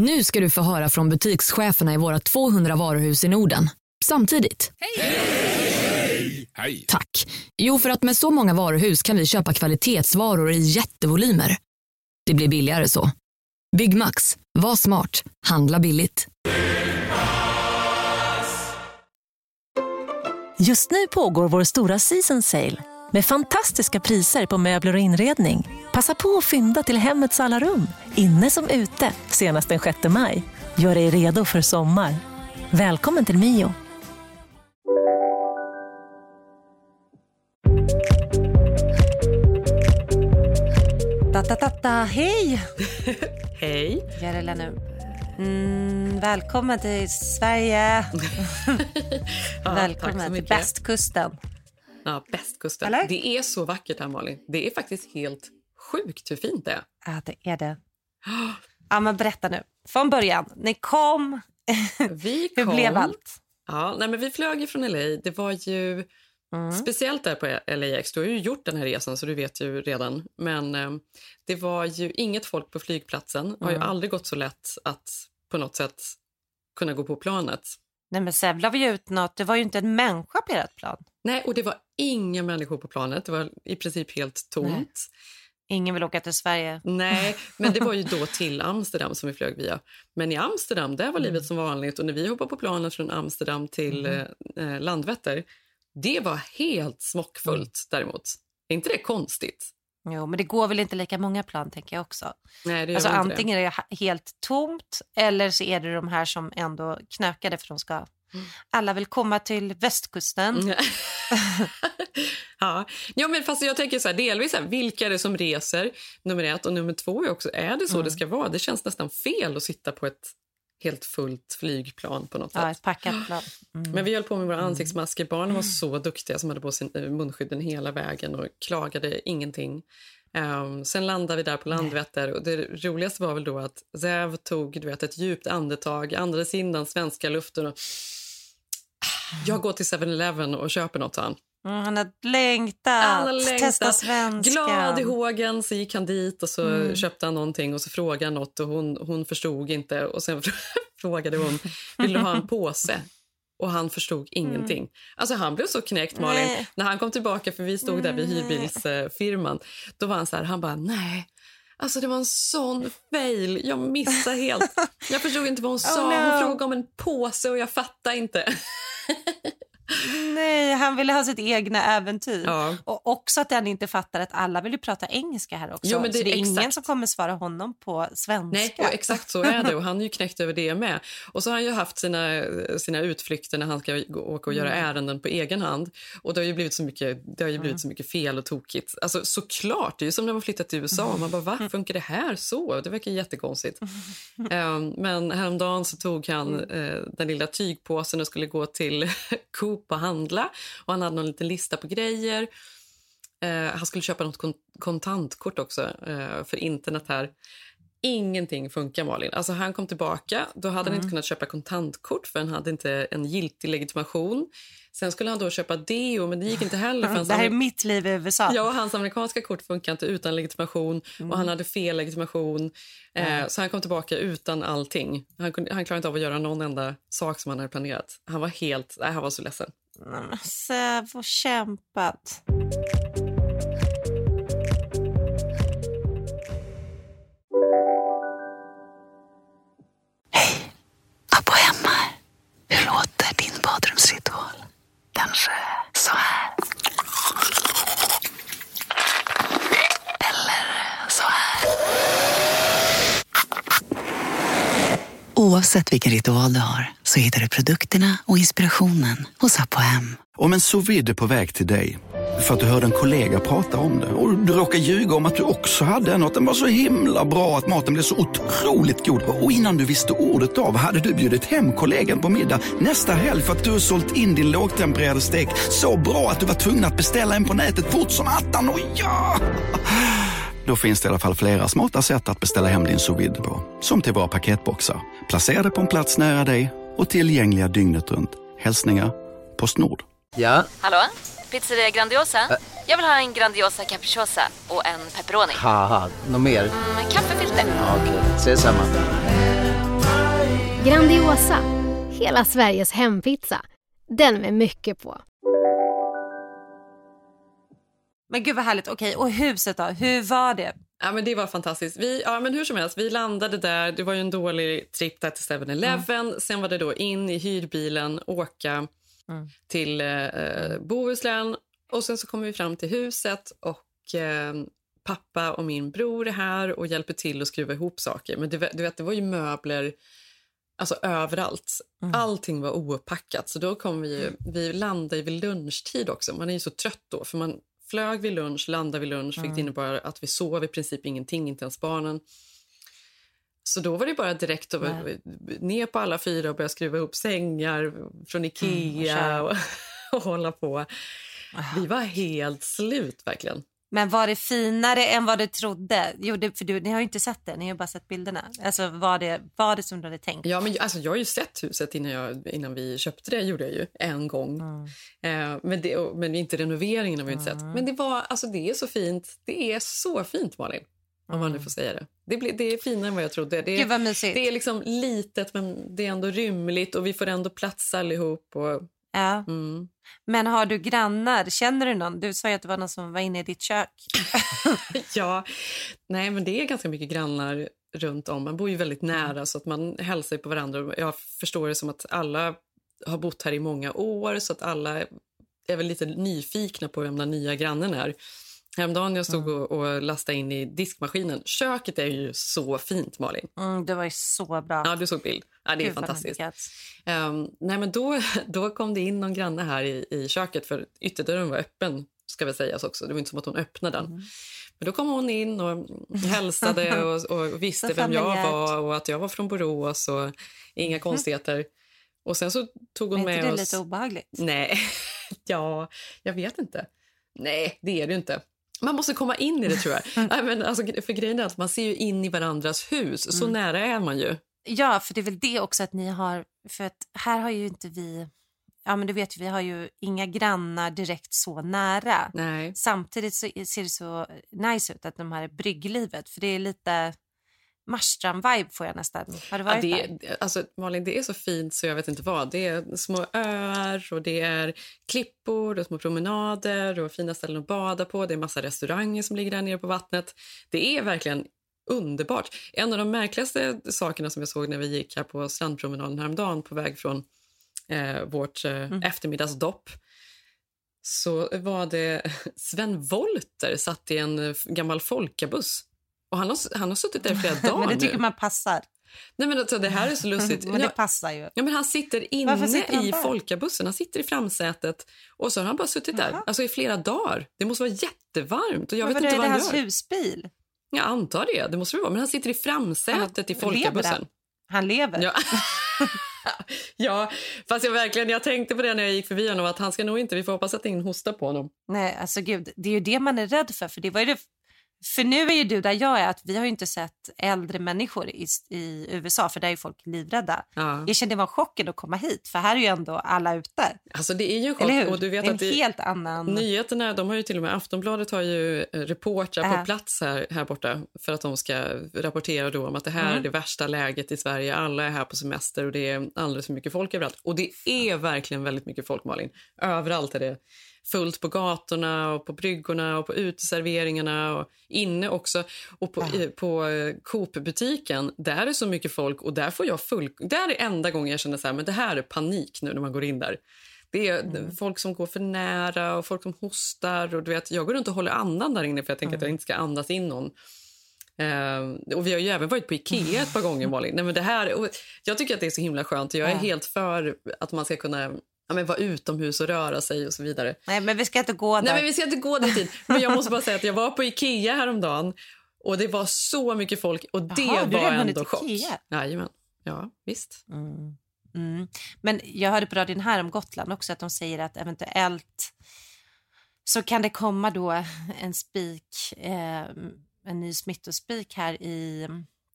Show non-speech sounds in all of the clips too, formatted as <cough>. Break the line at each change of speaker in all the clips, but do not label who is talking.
Nu ska du få höra från butikscheferna i våra 200 varuhus i Norden. Samtidigt.
Hej!
Tack. Jo, för att med så många varuhus kan vi köpa kvalitetsvaror i jättevolymer. Det blir billigare så. Byggmax. Var smart. Handla billigt.
Just nu pågår vår stora season sale med fantastiska priser på möbler och inredning. Passa på att fynda till hemmets alla rum, inne som ute, senast den 6 maj. Gör dig redo för sommar. Välkommen till Mio.
Da. Hej! <laughs>
Hej.
Nu. Mm, välkommen till Sverige. <laughs>
Ja,
välkommen till västkusten.
Ja, bästkusten.
Eller?
Det är så vackert här Malin. Det är faktiskt helt sjukt hur fint det är.
Ja, det är det. <gasps> Ja, men berätta nu. Från början. Ni kom. <laughs>
Vi
Hur
kom,
blev allt?
Ja, nej, men vi flög ju från LA. Det var ju
Mm.
speciellt där på LAX. Du har ju gjort den här resan så du vet ju redan. Men eh, det var ju inget folk på flygplatsen. Det har ju
Mm.
aldrig gått så lätt att på något sätt kunna gå på planet.
Nej, men sen la vi ut något. Det var ju inte en människa på ert plan.
Nej, och det var inga människor på planet. Det var i princip helt tomt.
Nej. Ingen vill åka till Sverige.
Nej, men det var ju <laughs> då till Amsterdam som vi flög via. Men i Amsterdam, där var livet som vanligt. Och när vi hoppade på planet från Amsterdam till
Mm.
eh, Landvetter, det var helt smockfullt däremot. Är inte det konstigt?
Jo, men det går väl inte lika många plan tänker jag också.
Nej, det
Alltså antingen är det helt tomt eller så är det de här som ändå knökade för de ska alla vill komma till västkusten.
ja. <laughs> ja, men fast jag tänker så här, delvis här, vilka är det som reser? Nummer ett och nummer två är också, är det så
Mm.
det ska vara? Det känns nästan fel att sitta på ett helt fullt flygplan på något sätt.
Ja, ett packat plan. Mm. <gasps>
Men vi höll på med våra ansiktsmasker. Barnen var så duktiga som hade på sin eh, munskydden hela vägen och klagade ingenting. Ehm, sen landade vi där på Landvetter och det roligaste var väl då att Zev tog du vet, ett djupt andetag, andades in den svenska luften och jag går till 7-Eleven och köper något, sa han.
Mm, han har längtat,
Han längtat.
testa svenska.
Glad i hågen så gick han dit och så
Mm.
köpte han någonting och så frågade han något och hon, hon förstod inte och sen <laughs> frågade hon vill du ha en <laughs> påse? Och han förstod ingenting. Alltså han blev så knäckt Malin.
Nej.
När han kom tillbaka för vi stod där vid hyrbilsfirman. Då var han så här, han bara nej. Alltså det var en sån fail. Jag missade helt. <laughs> Jag förstod inte vad hon sa.
no.
Hon frågade om en påse och jag fattade inte.
Nej, han ville ha sitt egna äventyr.
Ja.
Och också att han inte fattar att alla vill ju prata engelska här också.
Jo, men det-
så det är ingen
exakt.
som kommer svara honom på svenska.
Nej, och exakt så är det. Och han är ju knäckt över det med. Och så har han ju haft sina, sina utflykter när han ska åka och göra
Mm.
ärenden på egen hand. Och det har ju blivit så mycket, det har ju blivit så mycket fel och tokigt. Alltså såklart, det är ju som när man flyttat till USA. Man bara, va? <laughs> Funkar det här så? Det verkar jättekonstigt. um, <laughs> men häromdagen så tog han eh, den lilla tygpåsen och skulle gå till <laughs> Coop och handla. Och han hade någon liten lista på grejer. Eh, han skulle köpa något kon- kontantkort också eh, för internet här. Ingenting funkar, Malin. Alltså, han kom tillbaka. Då hade han inte kunnat köpa kontantkort för han hade inte en giltig legitimation. Sen skulle han då köpa deo, men det gick inte heller. För
Det här är mitt liv i USA.
ja, hans amerikanska kort funkar inte utan legitimation och han hade fel legitimation. Eh, så han kom tillbaka utan allting. Han, kunde, han klarade inte av att göra någon enda sak som han hade planerat. Han var helt... Nej, han var så ledsen.
Nej, men Säv och kämpat.
Abba hemma. Hur låter din badrumsritual? Kanske så här. Eller så här. Oavsett vilken ritual du har så hittar du produkterna och inspirationen hos Apohem.
Om en sous vide är på väg till dig för att du hörde en kollega prata om det och du råkade ljuga om att du också hade en och att den var så himla bra att maten blev så otroligt god och innan du visste ordet av hade du bjudit hem kollegan på middag nästa helg för att du sålt in din lågtempererade stek så bra att du var tvungen att beställa en på nätet fort som attan. Och ja! Då finns det i alla fall flera smarta sätt att beställa hem din sous vide på. Som till våra paketboxar, placerade på en plats nära dig och tillgängliga dygnet runt. Hälsningar Postnord.
Ja,
Hallå? Pizzeria Grandiosa? Jag vill ha en Grandiosa capriciosa och en pepperoni.
något mer?
Med kaffefilter.
Ja, Okej, ses samma. Grandiosa, hela Sveriges hempizza. Den med mycket på.
Men gud vad härligt. Okej, och huset då? Hur var det?
Ja, men det var fantastiskt. Vi, ja, men hur som helst, vi landade där. Det var ju en dålig tripp där till 7-Eleven. Mm. Sen var det då in i hyrbilen, åka mm. till eh, Bohuslän. Och sen så kom vi fram till huset och eh, pappa och min bror är här och hjälper till att skruva ihop saker. Men det, du vet, det var ju möbler alltså överallt. Mm. Allting var opackat. Så då kom vi, vi landade vid lunchtid också. Man är ju så trött då, för man flög vid lunch, landade vid lunch, mm. vilket innebar att vi sov i princip ingenting, inte ens barnen. Så då var det bara direkt att ner på alla fyra och börja skruva ihop sängar från Ikea mm, och, <laughs> och, hålla på. Vi var helt slut verkligen.
Men var det finare än vad du trodde? Jo, det, för du, ni har ju inte sett det, ni har bara sett bilderna. Alltså, var, det, var det som du hade tänkt?
Ja, men alltså, jag har ju sett huset innan, jag, innan vi köpte det. gjorde jag ju en gång. Mm. Eh, men, det, men inte renoveringen har vi inte mm. sett. Men det, var, alltså, det är så fint. Det är så fint, Malin. Om mm. man nu mm. får säga det. Det, blir, det är finare än vad jag trodde. Det är, det är liksom litet, men det är ändå rymligt och vi får ändå plats allihop. Och,
Ja. Mm. Men har du grannar? Känner du någon? Du sa ju att det var någon som var inne i ditt kök. <laughs>
ja, nej men det är ganska mycket grannar runt om. Man bor ju väldigt mm. nära så att man hälsar på varandra. Jag förstår det som att alla har bott här i många år så att alla är väl lite nyfikna på vem den nya grannen är. Häromdagen jag stod mm. och, och lastade in i diskmaskinen. Köket är ju så fint, Malin.
Mm, det var ju så bra.
Ja, du såg bild. Ja, det är Gud, fantastiskt. Um, nej, men då, <laughs> då kom det in någon granne här i, i köket, för ytterdörren var öppen. ska väl sägas också. Det var inte som att hon öppnade den. Mm. Men då kom hon in och hälsade <laughs> och, och visste vem jag var och att jag var från Borås och inga mm. konstigheter. Och sen så tog hon
Men
med oss...
det lite obehagligt?
Nej, <laughs> ja, jag vet inte. Nej, det är det inte. Man måste komma in i det, tror jag. <laughs> Nej, men alltså, för grejen är att Man ser ju in i varandras hus. Så mm. nära är man ju.
Ja, för det är väl det också att ni har... För att här har ju inte vi... Ja, men du vet vi har ju inga grannar direkt så nära.
Nej.
Samtidigt så ser det så nice ut att de här brygglivet, för det är lite Marstrand-vibe får jag nästan. Har du varit
ja, det, Alltså, Malin, det är så fint så jag vet inte vad. Det är små öar och det är klippor och små promenader och fina ställen att bada på. Det är massa restauranger som ligger där nere på vattnet. Det är verkligen underbart. En av de märkligaste sakerna som jag såg när vi gick här på strandpromenaden häromdagen på väg från eh, vårt eh, mm. eftermiddagsdopp så var det Sven Volter satt i en gammal folkabuss och han har, han har suttit där flera <laughs> dagar
Men det tycker
nu.
man passar.
Nej, men alltså, det här är så lustigt.
men det passar ju.
Ja, men han sitter inne sitter han i folkabussen. Han sitter i framsätet och så har han bara suttit där alltså, i flera dagar. Det måste vara jättevarmt. Och jag men vet inte vad
är det
han
hans
gör.
husbil?
Jag antar det. Det måste det vara. Men han sitter i framsätet i folkabussen. Lever
han lever.
Ja. <laughs> ja, fast jag verkligen jag tänkte på det när jag gick förbi honom att han ska nog inte, vi får hoppas att ingen hostar på honom.
Nej, alltså gud, det är ju det man är rädd för, för det var ju det för nu är ju du där jag är, att vi har inte sett äldre människor i, i USA, för där är folk livrädda. Ja. Jag kände det var chocken att komma hit, för här är ju ändå alla ute.
Alltså det är ju en chock. Och du vet
en
att det,
helt annan...
Nyheterna, de har ju till och med, Aftonbladet har ju eh, reportrar äh. på plats här, här borta för att de ska rapportera då om att det här mm. är det värsta läget i Sverige. Alla är här på semester och det är alldeles för mycket folk överallt. Och det är verkligen väldigt mycket folk, Malin. Överallt är det fullt på gatorna och på bryggorna och på uteserveringarna och inne också. Och på, ja. på eh, Coop-butiken, där är så mycket folk och där får jag full... Där är enda gången jag känner så här, men det här är panik nu när man går in där. Det är mm. folk som går för nära och folk som hostar. Och du vet, jag går runt och håller andan där inne för jag tänker mm. att jag mm. inte ska andas in någon. Uh, och vi har ju även varit på Ikea ett par gånger, <laughs> Malin. Nej, men det här, jag tycker att det är så himla skönt. Jag är ja. helt för att man ska kunna ja, men vara utomhus och röra sig och så vidare.
Nej, men vi ska inte gå där.
Nej, men vi ska inte gå dit. <laughs> Men jag måste bara säga att jag var på Ikea häromdagen och det var så mycket folk och det Jaha, var ändå chock. Jajamän. Ja, visst.
Mm. Mm. Men jag hörde på radion här om Gotland också att de säger att eventuellt så kan det komma då en spik, eh, en ny smittospik här i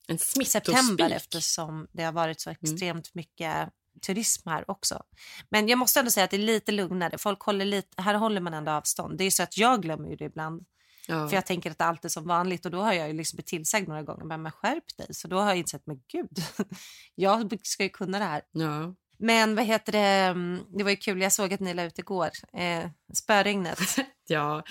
en
september eftersom det har varit så mm. extremt mycket turism här också. Men jag måste ändå säga att det är lite lugnare. Folk håller lite, här håller man ändå avstånd. Det är så att jag glömmer ju det ibland. Ja. För jag tänker att allt är som vanligt och då har jag ju liksom blivit tillsagd några gånger, men skärp dig. Så då har jag insett, men gud, <laughs> jag ska ju kunna det här.
Ja.
Men vad heter det, mm, det var ju kul, jag såg att ni la ut igår, eh, spöregnet. <laughs>
ja,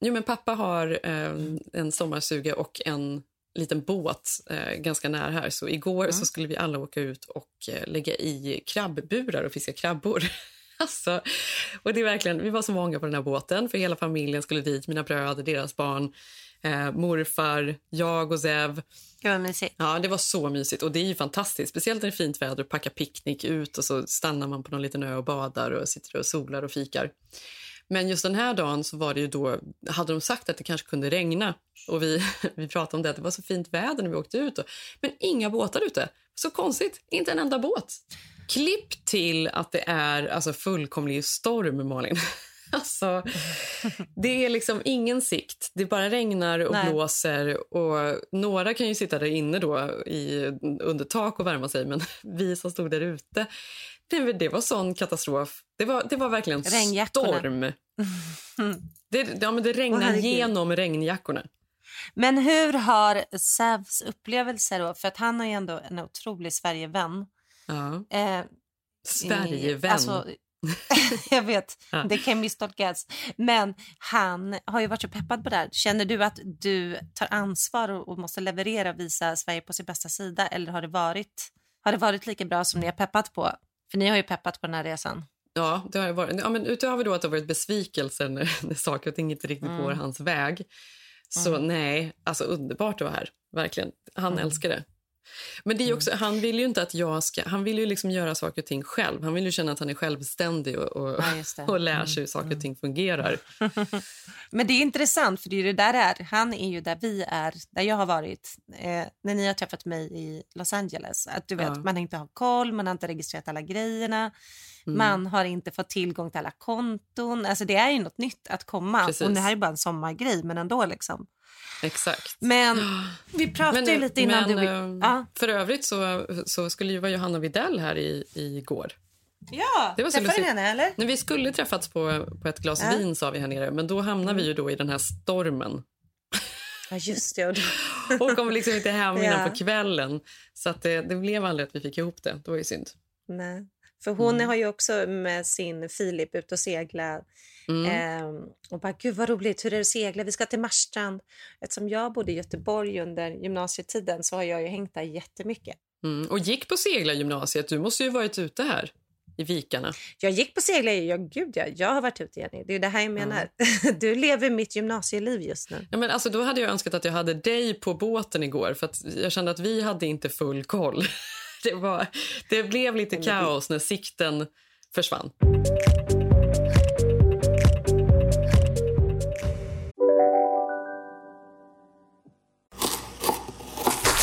jo, men pappa har eh, en sommarsuga och en liten båt eh, ganska nära här. Så igår mm. så skulle vi alla åka ut och eh, lägga i krabbburar och fiska krabbor. <laughs> alltså, och det är verkligen, vi var så många på den här båten, för hela familjen skulle dit. Mina bröder, deras barn, eh, morfar, jag och Zev.
Det var mysigt.
Ja, det var så mysigt. Och det är ju fantastiskt. Speciellt när det är fint väder och packa picknick ut och så stannar man på någon liten ö och badar och sitter och solar och fikar. Men just den här dagen så var det ju då, hade de sagt att det kanske kunde regna och vi, <laughs> vi pratade om det, att det var så fint väder när vi åkte ut. Och, men inga båtar ute. Så konstigt, inte en enda båt. Klipp till att det är alltså fullkomlig storm, Malin. <laughs> <laughs> Alltså, det är liksom ingen sikt. Det bara regnar och Nej. blåser. Och Några kan ju sitta där inne då i, under tak och värma sig, men <laughs> vi som stod där ute det, det var sån katastrof. Det var, det var verkligen storm. <laughs> det, ja, men det regnade genom regnjackorna.
Men hur har Sävs upplevelse då? För att han har ju ändå en otrolig Sverigevän.
Ja. Eh, Sverigevän? Alltså, <laughs>
jag vet, ja. det kan misstolkas. Men han har ju varit så peppad på det här. Känner du att du tar ansvar och, måste leverera och visa Sverige på sin bästa sida? Eller har det varit, har det varit lika bra som ni har peppat på? För ni har ju peppat på den här resan.
Ja, det har varit. Ja, men utöver då att det har varit besvikelser när, <laughs> när saker och ting inte riktigt mm. går hans väg. Så mm. nej, alltså underbart att vara här. Verkligen. Han mm. älskar det. Men det är också, mm. han vill ju inte att jag ska... Han vill ju liksom göra saker och ting själv. Han vill ju känna att han är självständig och, och, ja, <laughs> och lär sig hur saker och mm. ting fungerar. <laughs>
Men det är intressant, för det är det där är. Han är ju där vi är, där jag har varit. Eh, när ni har träffat mig i Los Angeles. Att du vet, ja. Man inte har koll, man har inte registrerat alla grejerna. Mm. Man har inte fått tillgång till alla konton. Alltså det är ju något nytt att komma. Precis. Och det här är bara en sommargrej, men ändå. liksom.
Exakt.
Men <gasps> vi pratade men, ju lite innan men, du...
Äh, ja. För övrigt så, så skulle ju vara Johanna Videll här i, igår.
Ja, det var träffade ni henne eller?
Nej, vi skulle träffats på, på ett glas ja. vin sa vi här nere, men då hamnade mm. vi ju då i den här stormen.
Ja, just det. <laughs>
och kom liksom inte hem innan ja. på kvällen. Så att det, det blev aldrig att vi fick ihop det. Det var ju synd.
Nej. För hon mm. har ju också med sin Filip ut och segla. Mm. Eh, och bara, gud vad roligt, hur är det att segla? Vi ska till Marstrand. Eftersom jag bodde i Göteborg under gymnasietiden så har jag ju hängt där jättemycket.
Mm. Och gick på seglargymnasiet. Du måste ju varit ute här i vikarna.
Jag gick på seglar, ja gud ja. Jag har varit ute Jenny. Det är det här jag menar. Mm. <laughs> Du lever mitt gymnasieliv just nu.
Ja, men alltså, då hade jag önskat att jag hade dig på båten igår för jag kände att vi hade inte full koll. Det, var, det blev lite kaos när sikten försvann.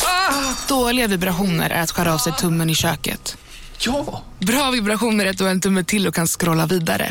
Ah, dåliga vibrationer är att skära av sig tummen i köket.
Ja!
Bra vibrationer är att du har en tumme till och kan scrolla vidare.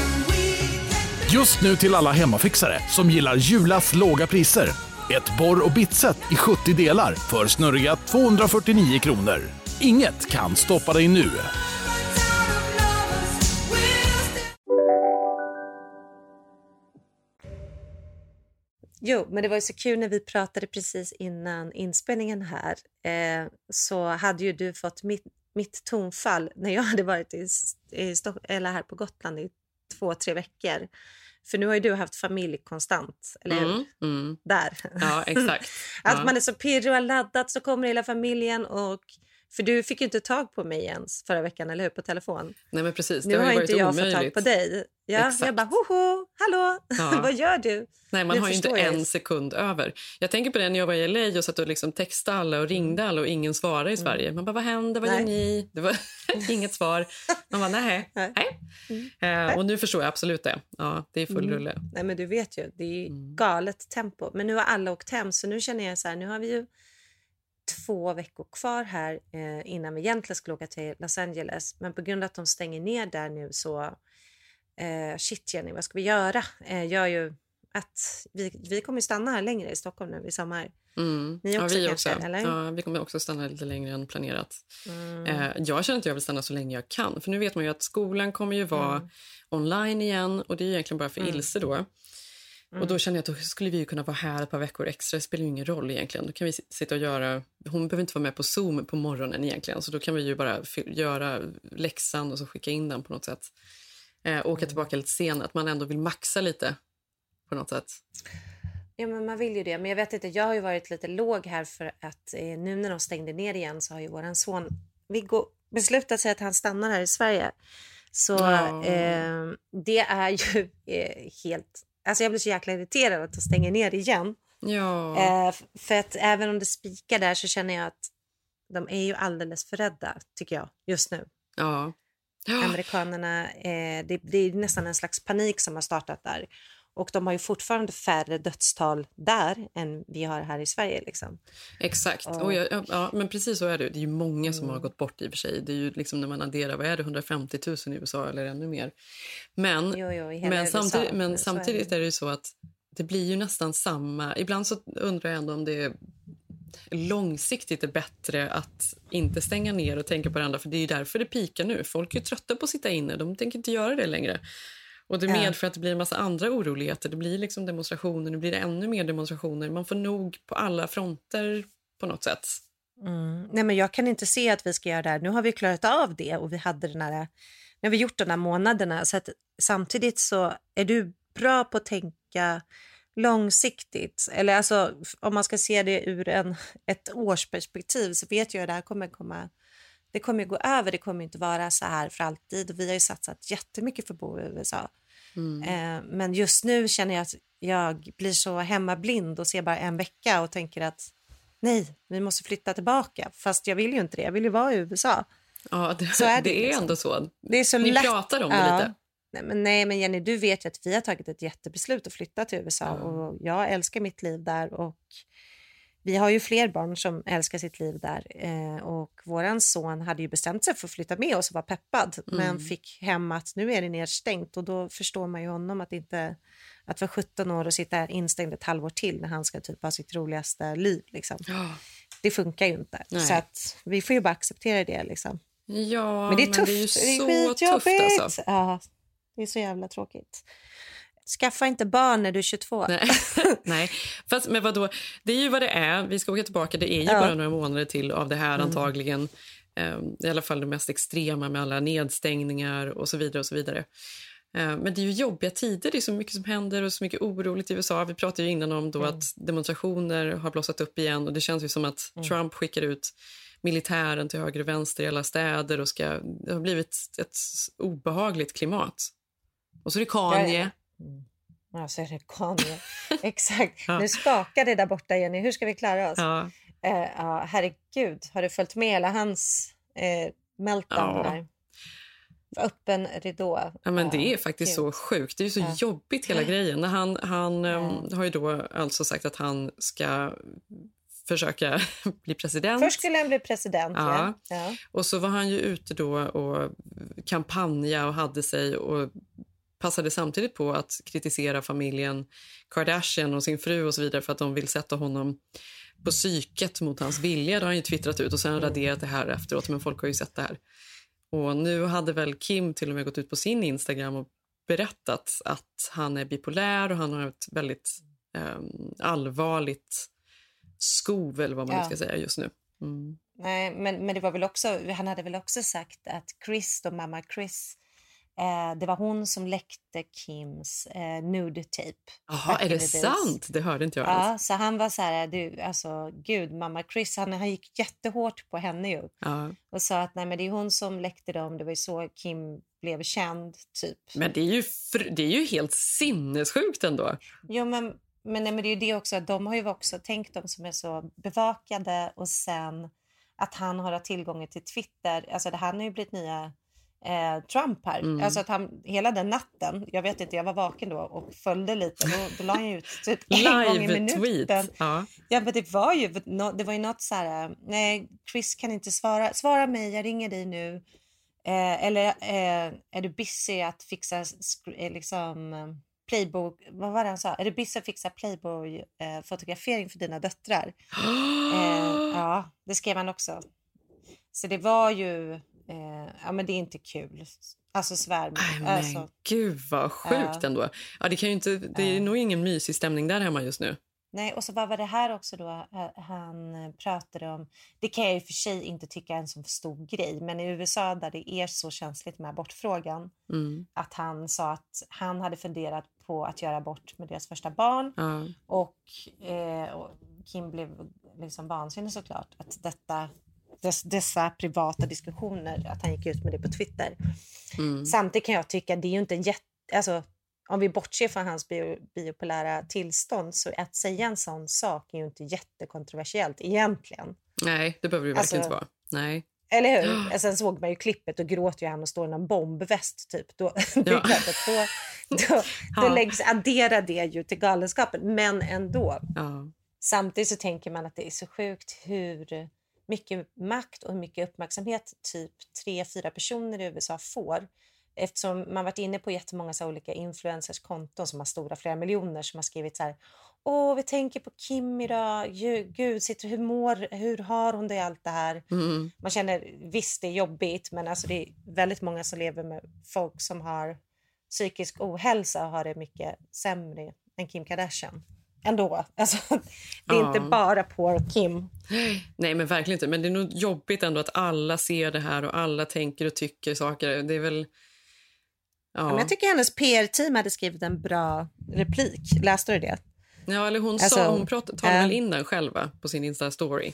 Just nu till alla hemmafixare som gillar Julas låga priser. Ett borr och bitset i 70 delar för snurriga 249 kronor. Inget kan stoppa dig nu.
Jo, men det var ju så kul när vi pratade precis innan inspelningen här. Eh, så hade ju du fått mitt, mitt tonfall när jag hade varit i, i eller här på Gotland i två, tre veckor. För nu har ju du haft familj konstant, eller hur? Mm, mm. Där.
Ja, exakt. <laughs>
att
ja.
man är så pirrig och har laddat så kommer hela familjen och för du fick ju inte tag på mig ens förra veckan, eller hur? På telefon.
Nej, men precis.
Nu
det
har,
har
inte jag omöjligt. fått tag på dig. Ja, Exakt. jag bara, hoho, hallå, ja. <laughs> vad gör du?
Nej, man nu har ju inte jag. en sekund över. Jag tänker på det när jag var i LA och satt och liksom textade alla och ringde alla och ingen svarade i mm. Sverige. Man bara, vad händer? Vad nej. gör ni? Det var <laughs> inget svar. Man bara, nej. <laughs> nej. Mm. Uh, och nu förstår jag absolut det. Ja, det är full mm. rulle.
Nej, men du vet ju, det är mm. galet tempo. Men nu har alla åkt hem, så nu känner jag så här, nu har vi ju två veckor kvar här eh, innan vi egentligen skulle åka till Los Angeles. Men på grund av att de stänger ner där nu så... Eh, shit Jenny, vad ska vi göra? Eh, gör ju att vi, vi kommer stanna här längre i Stockholm nu i sommar.
Mm.
Ni också
ja, vi
kanske,
också.
eller?
Ja, vi kommer också stanna lite längre än planerat.
Mm.
Eh, jag känner att jag vill stanna så länge jag kan. För nu vet man ju att skolan kommer ju vara
Mm.
online igen och det är egentligen bara för
Mm.
Ilse då. Och då känner jag att då skulle vi ju kunna vara här ett par veckor extra. Det spelar ingen roll egentligen. Då kan vi sitta och göra... Hon behöver inte vara med på Zoom på morgonen egentligen. Så då kan vi ju bara göra läxan och så skicka in den på något sätt. Eh, åka tillbaka lite senare. Att man ändå vill maxa lite på något sätt.
Ja, men man vill ju det. Men jag vet inte, jag har ju varit lite låg här för att eh, nu när de stängde ner igen så har ju våran son Viggo beslutat sig att han stannar här i Sverige. Så
Ja.
eh, det är ju eh, helt... Alltså jag blir så jäkla irriterad att de stänger ner igen.
Ja.
Eh, för att även om det spikar där så känner jag att de är ju alldeles för rädda, tycker jag, just nu.
Ja.
Amerikanerna, eh, det, det är nästan en slags panik som har startat där. Och de har ju fortfarande färre dödstal där än vi har här i Sverige. Liksom.
Exakt.
Och-
Och jag, ja, men precis så är det. Det är ju många som
Mm.
har gått bort i och för sig. Det är ju liksom när man adderar, vad är det, 150 000 i USA eller ännu mer. Men,
Jo, jo,
men,
USA.
samtidigt, men samtidigt är det ju så att det blir ju nästan samma. Ibland så undrar jag ändå om det är långsiktigt är bättre att inte stänga ner och tänka på det andra. För det är ju därför det pikar nu. Folk är ju trötta på att sitta inne. De tänker inte göra det längre. Och det medför att det blir en massa andra oroligheter. Det blir liksom demonstrationer, nu blir det ännu mer demonstrationer. Man får nog på alla fronter på något sätt.
Mm. Nej, men jag kan inte se att vi ska göra det här. Nu har vi klarat av det och vi hade den här, nu har vi gjort de här månaderna. Så att samtidigt så är du bra på att tänka långsiktigt. Eller alltså, om man ska se det ur en, ett årsperspektiv så vet jag att det här kommer komma det kommer gå över, det kommer inte vara så här för alltid. Vi har ju satsat jättemycket för att bo i USA. Eh, men just nu känner jag att jag blir så hemmablind och ser bara en vecka och tänker att nej, vi måste flytta tillbaka. Fast jag vill ju inte det, jag vill ju vara i USA.
Ja, det, <laughs>
Så är det
det är
liksom.
ändå så.
Det är så
Ni
lätt.
pratar om det
Ja.
lite.
Nej men, nej, men Jenny, du vet ju att vi har tagit ett jättebeslut att flytta till USA och jag älskar mitt liv där och vi har ju fler barn som älskar sitt liv där eh, och våran son hade ju bestämt sig för att flytta med oss och var peppad men
Mm.
fick hem att nu är det nedstängt och då förstår man ju honom att inte att vara 17 år och sitta instängd ett halvår till när han ska typ ha sitt roligaste liv liksom. Det funkar ju inte.
Nej.
Så att vi får ju bara acceptera det liksom.
Ja,
Men det är tufft.
det är ju så
skitjobbigt.
tufft alltså.
Ja, det är så jävla tråkigt. Skaffa inte barn när du är 22.
Nej. <laughs> Nej. Fast, men vadå? Det är ju vad det är. Vi ska åka tillbaka. Det är ju
Ja.
bara några månader till av det här
Mm.
antagligen. Ehm, I alla fall det mest extrema med alla nedstängningar och så vidare. och så vidare. Ehm, Men det är ju jobbiga tider. Det är så mycket som händer och så mycket oroligt i USA. Vi pratade ju innan om då att demonstrationer har blossat upp igen och det känns ju som att Trump skickar ut militären till höger och vänster i alla städer och ska, det har blivit ett obehagligt klimat. Och så är det Kanye.
Ja, så är det Kanye. <laughs> Exakt.
Ja.
Nu skakar det där borta, Jenny. Hur ska vi klara oss?
Ja.
Eh, ja, herregud, har du följt med hela hans eh, meltdown
Ja.
där? Öppen ridå.
Ja, men det är
Ja,
faktiskt
gud.
så sjukt. Det är ju så jobbigt hela grejen. När Han, han ehm, har ju då alltså sagt att han ska försöka <laughs> bli president.
Först skulle han bli president. Ja.
Ja. Och så var han ju ute då och kampanja och hade sig och passade samtidigt på att kritisera familjen Kardashian och sin fru och så vidare för att de vill sätta honom på psyket mot hans vilja. Det har han ju twittrat ut och sen raderat det här efteråt, men folk har ju sett det här. Och nu hade väl Kim till och med gått ut på sin Instagram och berättat att han är bipolär och han har ett väldigt ehm, allvarligt skov eller vad man
Ja.
ska säga just nu. Mm.
Nej, men, men det var väl också, han hade väl också sagt att Chris, då mamma Chris, eh, det var hon som läckte Kims eh, nude tape.
Jaha, är det sant? Det hörde inte jag alls.
Ja, så han var så här, du, alltså gud, mamma Chris, han, han gick jättehårt på henne ju.
Ja.
Och sa att nej men det är hon som läckte dem, det var ju så Kim blev känd, typ.
Men det är, ju det är ju helt sinnessjukt ändå.
Jo, men, men, nej, men det är ju det också, att de har ju också tänkt de som är så bevakade och sen att han har tillgång till Twitter. Alltså det här har ju blivit nya eh, Trump här.
Mm.
Alltså att han, hela den natten, jag vet inte, jag var vaken då och följde lite. Då, då la han ut typ en gång i minuten.
Ja.
Ja, men det var ju, det var ju något så här, nej, Chris kan inte svara, svara mig, jag ringer dig nu. Eh, eller eh, är du busy att fixa eh, liksom Playboy, vad var det han sa? Är du busy att fixa Playboy eh, för dina döttrar? <gasps> eh, ja, det skrev han också. Så det var ju, eh, ja men det är inte kul. Alltså svärmor.
Men
Alltså,
gud vad sjukt
Ja.
ändå. Ja, det, kan ju inte, det är nog ingen mysig stämning där hemma just nu.
Nej, och så vad var det här också då eh, han eh, pratade om? Det kan jag i och för sig inte tycka är en så stor grej, men i USA där det är så känsligt med abortfrågan,
Mm.
att han sa att han hade funderat på att göra abort med deras första barn
Ja.
och, eh, och Kim blev liksom vansinnig såklart att detta dess, dessa privata diskussioner, att han gick ut med det på Twitter.
Mm.
Samtidigt kan jag tycka det är ju inte en jätte... Alltså, om vi bortser från hans bio, biopolära tillstånd så att säga en sån sak är ju inte jättekontroversiellt egentligen.
Nej, det behöver det verkligen
Alltså-
inte vara. Nej.
Eller hur? <gasps> Sen såg man ju klippet och gråter ju han och står i någon bombväst typ. Då, <laughs>
Ja.
då, <laughs> då, då
Ja.
läggs, adderar det ju till galenskapen. Men ändå.
Ja.
Samtidigt så tänker man att det är så sjukt hur mycket makt och hur mycket uppmärksamhet typ tre, fyra personer i USA får. Eftersom man varit inne på jättemånga så olika influencers konton som har stora flera miljoner som har skrivit så här Åh, vi tänker på Kim idag. Gud, sitter, hur mår, hur har hon det i allt det här?
Mm.
Man känner, visst det är jobbigt, men alltså det är väldigt många som lever med folk som har psykisk ohälsa och har det mycket sämre än Kim Kardashian. Ändå. Alltså, <laughs> det är
Ja.
inte bara på Kim.
Nej, men verkligen inte. Men det är nog jobbigt ändå att alla ser det här och alla tänker och tycker saker. Det är väl... Ja,
Men jag tycker hennes PR-team hade skrivit en bra replik. Läste du det?
ja eller hon,
Alltså,
sa, hon prat, talade
äh.
väl in den själva på sin Insta-story.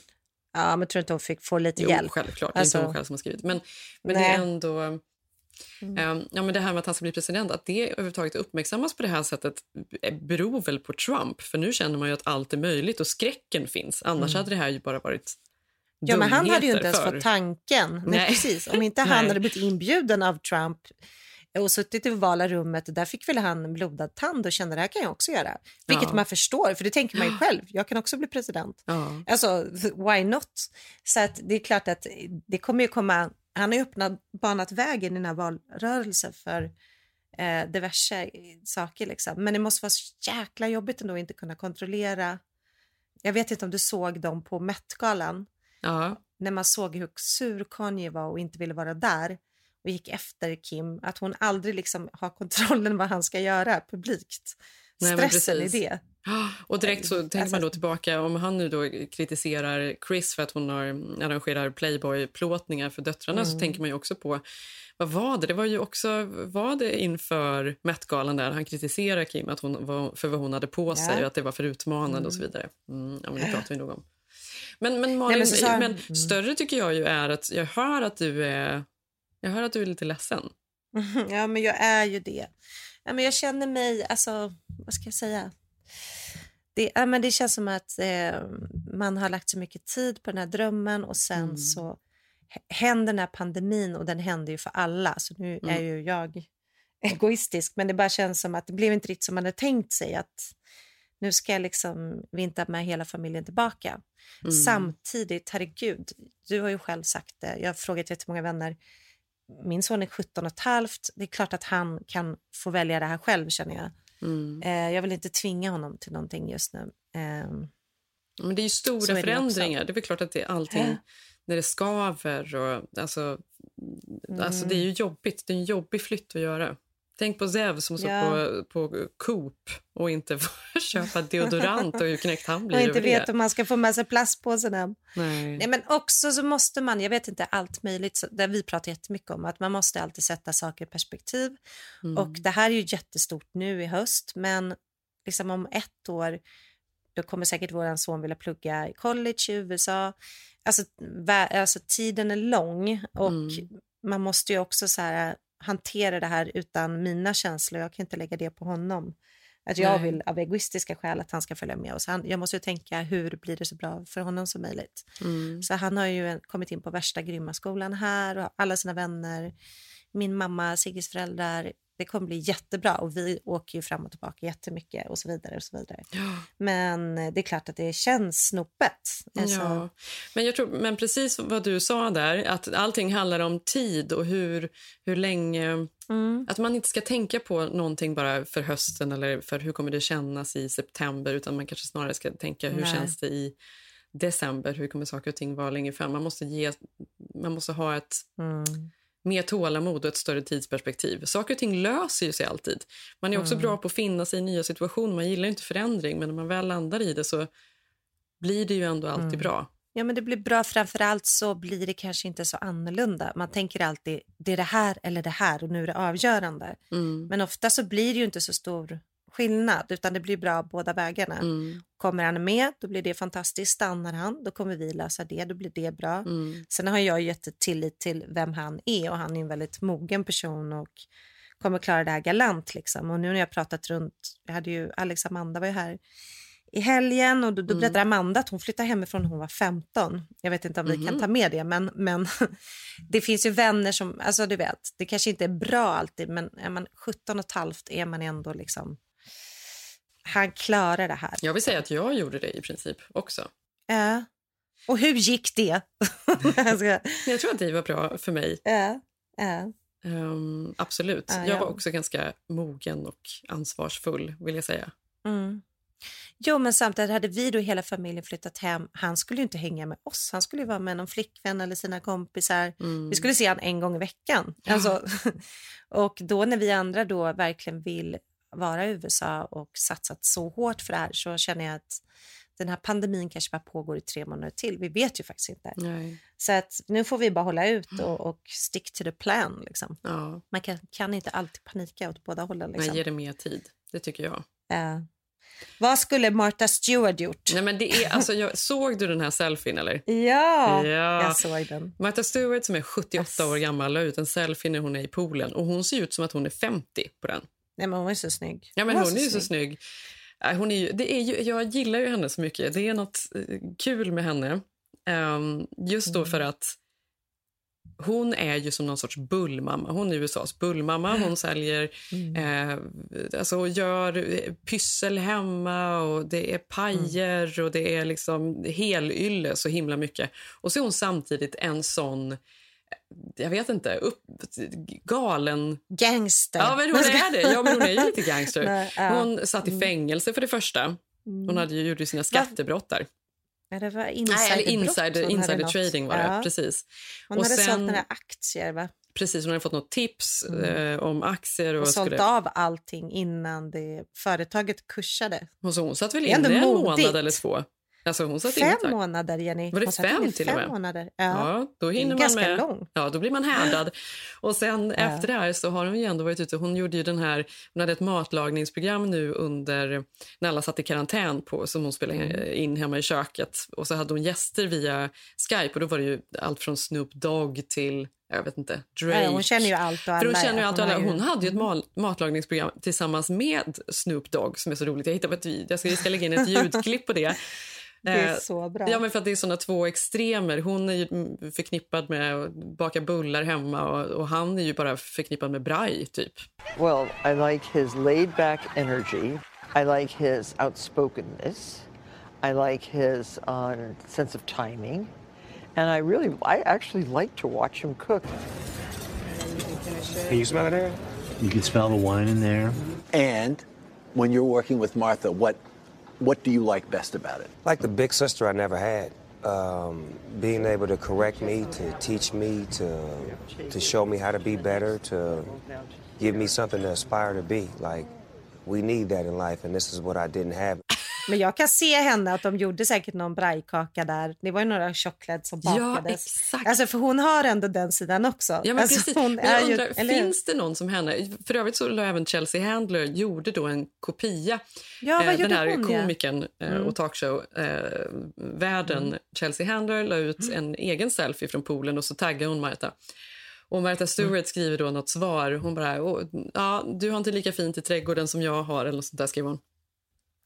Ja, men tror inte hon fick få lite
Jo,
hjälp?
självklart. Det är
Alltså,
inte hon själv som har skrivit. Men, men det är ändå... ehm, ja, men det här med att han ska bli president, att det överhuvudtaget uppmärksammas på det här sättet eh, beror väl på Trump. För nu känner man ju att allt är möjligt och skräcken finns. Annars
Mm.
hade det här ju bara varit
Ja, men han hade ju inte ens
dumheter
fått
för-
tanken. Nej.
Nej.
precis. Om inte <laughs> han hade blivit inbjuden av Trump och suttit i vala rummet, där fick väl han blodad tand och kände det här kan jag också göra. Vilket
Ja.
man förstår, för det tänker man ju <gasps> själv. Jag kan också bli president.
Ja.
Alltså, why not? Så att det är klart att det kommer ju komma... Han har öppnat, banat vägen i den här valrörelsen för eh, diverse saker. Liksom. Men det måste vara så jäkla jobbigt ändå att inte kunna kontrollera. Jag vet inte om du såg dem på Met-galan
Ja.
när man såg hur sur Kanye var och inte ville vara där och gick efter Kim, att hon aldrig liksom har kontrollen vad han ska göra publikt.
Nej,
Stressen i
precis.
det. <gasps>
Och direkt så tänker
Alltså-
man då tillbaka om han nu då kritiserar Chris för att hon har, arrangerar Playboy-plåtningar för döttrarna så
Mm.
tänker man ju också på vad var det? Det var ju också var det inför Met-galan där han kritiserar Kim att hon var, för vad hon hade på sig
Ja.
och att det var för utmanande och så
Mm.
vidare. Mm, ja, men det pratar vi nog om. Men, men Malin,
men så sa-
men
mm.
större tycker jag ju är att jag hör att du är, jag hör att du är lite ledsen. <laughs>
Ja, men jag är ju det. Ja, men jag känner mig, alltså, vad ska jag säga? Det, ja, men det känns som att eh, man har lagt så mycket tid på den här drömmen och sen
Mm.
så händer den här pandemin och den händer ju för alla. Så nu är
Mm.
ju jag egoistisk, men det bara känns som att det blev inte riktigt som man hade tänkt sig att nu ska jag liksom vinta med hela familjen tillbaka.
Mm.
Samtidigt, herregud, du har ju själv sagt det, jag har frågat jättemånga vänner, min son är 17 och ett halvt. Det är klart att han kan få välja det här själv känner jag.
Mm.
Eh, jag vill inte tvinga honom till någonting just nu. Eh,
Men det är ju stora
det
förändringar.
också.
Det är väl klart att det är allting
Ja.
när det skaver. Och, alltså, alltså,
Mm.
det är ju jobbigt. Det är en jobbig flytt att göra. Tänk på Zev som står
Ja.
på, på Coop och inte <laughs> får köpa deodorant och hur knäckt han blir
och inte vet
det.
om man ska få med sig plastpåsen hem.
Nej.
Nej, men också så måste man, jag vet inte allt möjligt, så- där vi pratar jättemycket om att man måste alltid sätta saker i perspektiv.
Mm.
Och det här är ju jättestort nu i höst, men liksom om ett år då kommer säkert vår son vilja plugga i college i USA. Alltså, alltså tiden är lång och
Mm.
man måste ju också så här, hantera det här utan mina känslor. Jag kan inte lägga det på honom. Att jag
Nej.
vill av egoistiska skäl att han ska följa med oss. Han, jag måste ju tänka hur blir det så bra för honom som möjligt.
Mm.
Så han har ju kommit in på värsta grymma skolan här och alla sina vänner. Min mamma, Sigges föräldrar, det kommer bli jättebra och vi åker ju fram och tillbaka jättemycket och så vidare. och så vidare.
Ja.
Men det är klart att det känns snopet. Alltså,
Ja, men, jag tror, men precis vad du sa där, att allting handlar om tid och hur, hur länge... Att man inte ska tänka på någonting bara för hösten eller för hur kommer det kännas i september utan man kanske snarare ska tänka hur
Nej.
känns det i december, hur kommer saker och ting vara längre fram. Man måste, ge, man måste ha ett
mm.
Mer tålamod och ett större tidsperspektiv. Saker och ting löser ju sig alltid. Man är också
Mm.
bra på att finna sig i nya situationer. Man gillar inte förändring, men när man väl landar i det så blir det ju ändå alltid
Mm.
bra.
Ja, men det blir bra. Framför allt så blir det kanske inte så annorlunda. Man tänker alltid det är det här eller det här och nu är det avgörande.
Mm.
Men ofta så blir det ju inte så stor skillnad utan det blir bra båda vägarna.
Mm.
Kommer han med, då blir det fantastiskt. Stannar han, då kommer vi lösa det, då blir det bra.
Mm.
Sen har jag gett tillit till vem han är och han är en väldigt mogen person och kommer klara det här galant. Liksom. Och nu när jag pratat runt, jag hade ju Alex Amanda var ju här i helgen och då, då
Mm.
berättade Amanda att hon flyttade hemifrån när hon var 15. Jag vet inte om vi
Mhm.
kan ta med det, men, men <laughs> det finns ju vänner som, alltså du vet, det kanske inte är bra alltid, men är man 17 och ett halvt är man ändå liksom, han klarar det här.
Jag vill säga att jag gjorde det i princip också.
Ja. Och hur gick det? <laughs> Jag
tror att det var bra för mig.
Ja, ja.
Ehm, absolut.
Ja,
Jag
ja.
var också ganska mogen och ansvarsfull, vill jag säga.
Mm. Jo, men samtidigt hade vi då hela familjen flyttat hem. Han skulle ju inte hänga med oss. Han skulle ju vara med någon flickvän eller sina kompisar.
Mm.
Vi skulle se han en gång i veckan. Alltså, <laughs> och då när vi andra då verkligen vill vara i USA och satsat så hårt för det här så känner jag att den här pandemin kanske bara pågår i tre månader till. Vi vet ju faktiskt inte.
Nej.
Så att nu får vi bara hålla ut och, och stick to the plan. Liksom.
Ja.
Man kan, kan inte alltid panika åt båda hållen. Liksom.
Nej, ge det mer tid. Det tycker jag.
Ja. Vad skulle Martha Stewart gjort?
Nej, men det är, alltså, jag, såg du den här selfien? eller?
Ja,
Ja.
jag såg den.
Martha Stewart som är 78 år gammal la ut en selfie när hon är i poolen. Och Hon ser ut som att hon är 50 på den.
Nej, men hon är så snygg.
Ja, men
var
hon är ju så snygg. Hon är ju, det är ju, jag gillar ju henne så mycket. Det är något eh, kul med henne. Ehm, just då för att hon är ju som någon sorts bullmamma. Hon är USAs bullmamma. Hon <laughs> säljer, eh, alltså gör eh, pyssel hemma och det är pajer och det är liksom helylle så himla mycket. Och så är hon samtidigt en sån jag vet inte, upp, galen...
Gangster.
Ja, men hon är det. Ja, men hon är ju lite <laughs> gangster.
Nej, ja. Mm.
Hon satt i fängelse för det första. Hon hade ju gjort sina skattebrott där.
Ja, det var
Nej,
insiderbrott.
eller insider, insider trading var det.
Ja.
Precis.
Hon
Och
hade
sen-
sålt några aktier va?
Precis, hon hade fått något tips eh, om aktier. Och,
och sålt
skulle...
av allting innan det, företaget kursade.
och så hon satt väl inne en månad eller två. Alltså hon satt inne
Fem
tag.
månader, Jenny.
Var det fem
inne
till
fem månader.
Ja,
Ja.
då hinner man
ganska
med.
lång.
Ja, då blir man härdad. <laughs> Och sen efter det här så har hon ju ändå varit ute. Hon gjorde ju den här, hon hade ett matlagningsprogram nu under när alla satt i karantän på som hon spelade
Mm.
in hemma i köket och så hade hon gäster via Skype och då var det ju allt från Snoop Dogg till jag vet inte, Drake.
Ja, hon känner ju allt och alla.
För hon känner ju
ja.
allt och alla. Hon hade ju ett mal- matlagningsprogram tillsammans med Snoop Dogg som är så roligt. Jag hittade ett vid- jag ska, jag ska lägga in ett ljudklipp på det. <laughs>
Det är
Eh,
så bra.
Ja, men för att det är såna två extremer. Hon är ju förknippad med att baka bullar hemma och, och han är ju bara förknippad med braj, typ.
Well, I like his laid back energy. I like his outspokenness. I like his uh, sense of timing. And I really, I actually like to watch him cook.
Can you smell it, Aaron?
You can smell the wine in there.
And when you're working with Martha, what what do you like best about it?
Like the big sister I never had. Um, being able to correct me, to teach me, to to show me how to be better, to give me something to aspire to be. Like we need that in life, and this is what I didn't have.
Men jag kan se henne att de gjorde säkert någon brajkaka där. Det var ju några choklad som
Ja,
bakades.
exakt.
Alltså för hon har ändå den sidan också.
Ja, men
alltså,
precis.
hon
Men jag
ju-
undrar,
hur?
finns det någon som henne? För övrigt så la även Chelsea Handler gjorde då en kopia.
Ja, vad
Eh, Den här
hon, ja?
komikern eh,
Mm.
och talkshow-världen Chelsea Handler la ut
Mm.
en egen selfie från poolen och så taggade hon Martha. Och Martha Stewart
Mm. skriver
skriver då något svar. Hon bara, "Åh, ja, du har inte lika fint i trädgården som jag har, eller något sånt där skriver hon.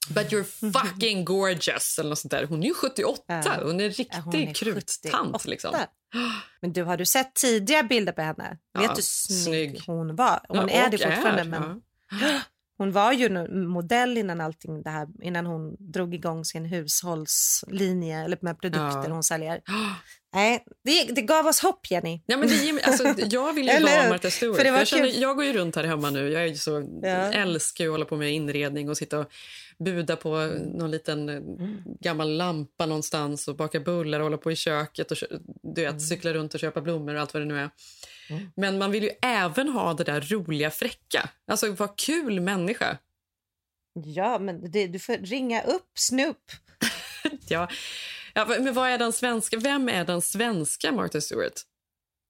But you're fucking gorgeous eller något sånt där. Hon är ju 78.
Ja.
Hon är riktig
Ja, hon är
kruttant
78.
liksom.
Men du, har du sett tidiga bilder på henne?
Ja,
Vet du snygg,
snygg.
hon var? Hon
Ja,
är det fortfarande.
är,
men <gasps> Hon var ju en modell innan allting det här, innan hon drog igång sin hushållslinje eller med produkter hon säljer. <gasps> Nej, det, det gav oss hopp, Jenny.
Ja, men det alltså, jag vill ju <laughs> vara? Martha Stewart.
För
jag, känner, jag går ju runt här hemma nu. Jag är så,
Ja.
älskar ju att hålla på med inredning och sitta och buda på någon liten eh,
Mm.
gammal lampa någonstans och baka bullar och hålla på i köket och du
Mm.
vet, cykla runt och köpa blommor och allt vad det nu är. Men man vill ju även ha det där roliga, fräcka. Alltså, vad kul människa.
Ja, men det, du får ringa upp Snoop. <laughs>
Ja. Ja, men vad är den svenska? Vem är den svenska Martha Stewart?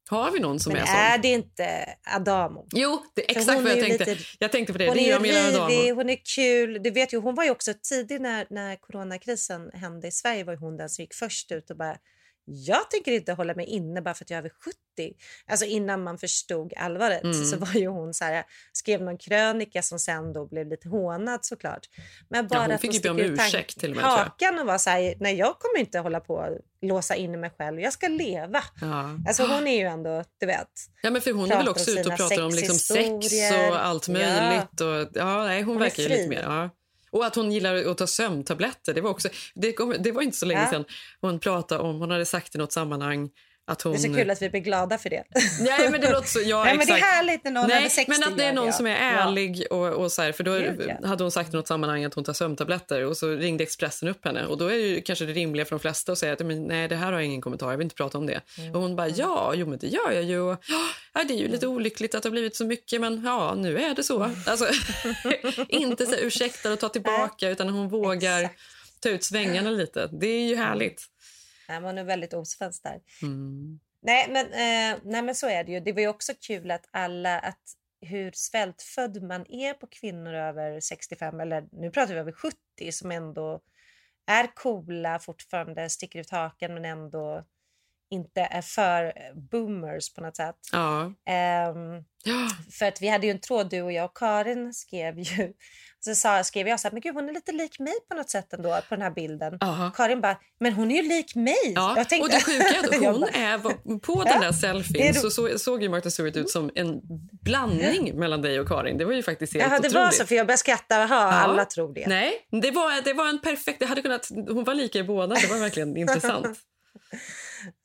Har vi någon som
Men
är sån?
är det inte Adamo?
Jo, det är exakt vad jag tänkte.
lite-
Jag tänkte på det.
Hon
det
är
är
ju rivig, hon är kul. Du vet ju, hon var ju också tidig när, när coronakrisen hände i Sverige. var hon den som gick först ut och bara jag tänker inte hålla mig inne bara för att jag är över 70. Alltså innan man förstod allvaret
Mm.
så var ju hon så här, skrev någon krönika som sen då blev lite hånad såklart. Men bara
Ja, hon fick ju be om ursäkt till och med,
hakan och var så här, nej jag kommer inte hålla på och låsa in mig själv, jag ska leva.
Ja.
Alltså hon är ju ändå, du vet.
Ja, men för hon är väl också ute och pratar om liksom sex och allt
Ja.
möjligt. Och, ja, nej, hon,
Hon
verkar ju lite mer... Ja. Och att hon gillar att ta sömntabletter. Det var, också, det, kom, det var inte så länge
Ja.
sedan hon pratade om... Hon hade sagt i något sammanhang att hon...
Det är så kul att vi blir glada för det.
Nej, men det låter så... Ja, <laughs>
Nej, men det är
exakt.
härligt när någon
Nej,
över 60
men att det är någon
det,
som är
ja.
ärlig. Och, och så här, för då
Gud, ja.
hade hon sagt i något sammanhang att hon tar sömntabletter och så ringde Expressen upp henne. Och då är det ju kanske det rimliga för de flesta att säga att men, nej, det här har jag ingen kommentar, jag vill inte prata om det.
Mm.
Och hon bara, ja, jo men det gör jag ju. Och, ja, det är ju lite
Mm.
olyckligt att det har blivit så mycket, men ja, nu är det så. Alltså, <laughs> inte så här, ursäkta och ta tillbaka, utan hon vågar ta ut svängarna lite. Det är ju härligt.
Men hon är väldigt osvensk där.
Mm.
Nej men, eh, nej, men så är det ju. Det var ju också kul att alla, att hur svältfödd man är på kvinnor över 65, eller nu pratar vi över 70, som ändå är coola fortfarande, sticker ut haken men ändå inte är för boomers på något sätt.
Ja.
Ehm, <gasps> för att vi hade ju en tråd, du och jag och Karin skrev ju, <laughs> så sa, skrev jag så här, men gud hon är lite lik mig på något sätt ändå på den här bilden. Karin bara, men hon är ju lik mig.
Ja,
tänkte-
och det sjuka <laughs> hon är, på den där
det är
selfien så, så såg ju Martha Stewart ut som en blandning mellan dig och Karin. Det var ju faktiskt helt
Jaha, det
otroligt.
var så, för jag började skratta. Jaha,
Ja.
alla tror det.
Nej, det var, det var en perfekt... Det hade kunnat, hon var lika i båda. Det var verkligen <laughs> intressant.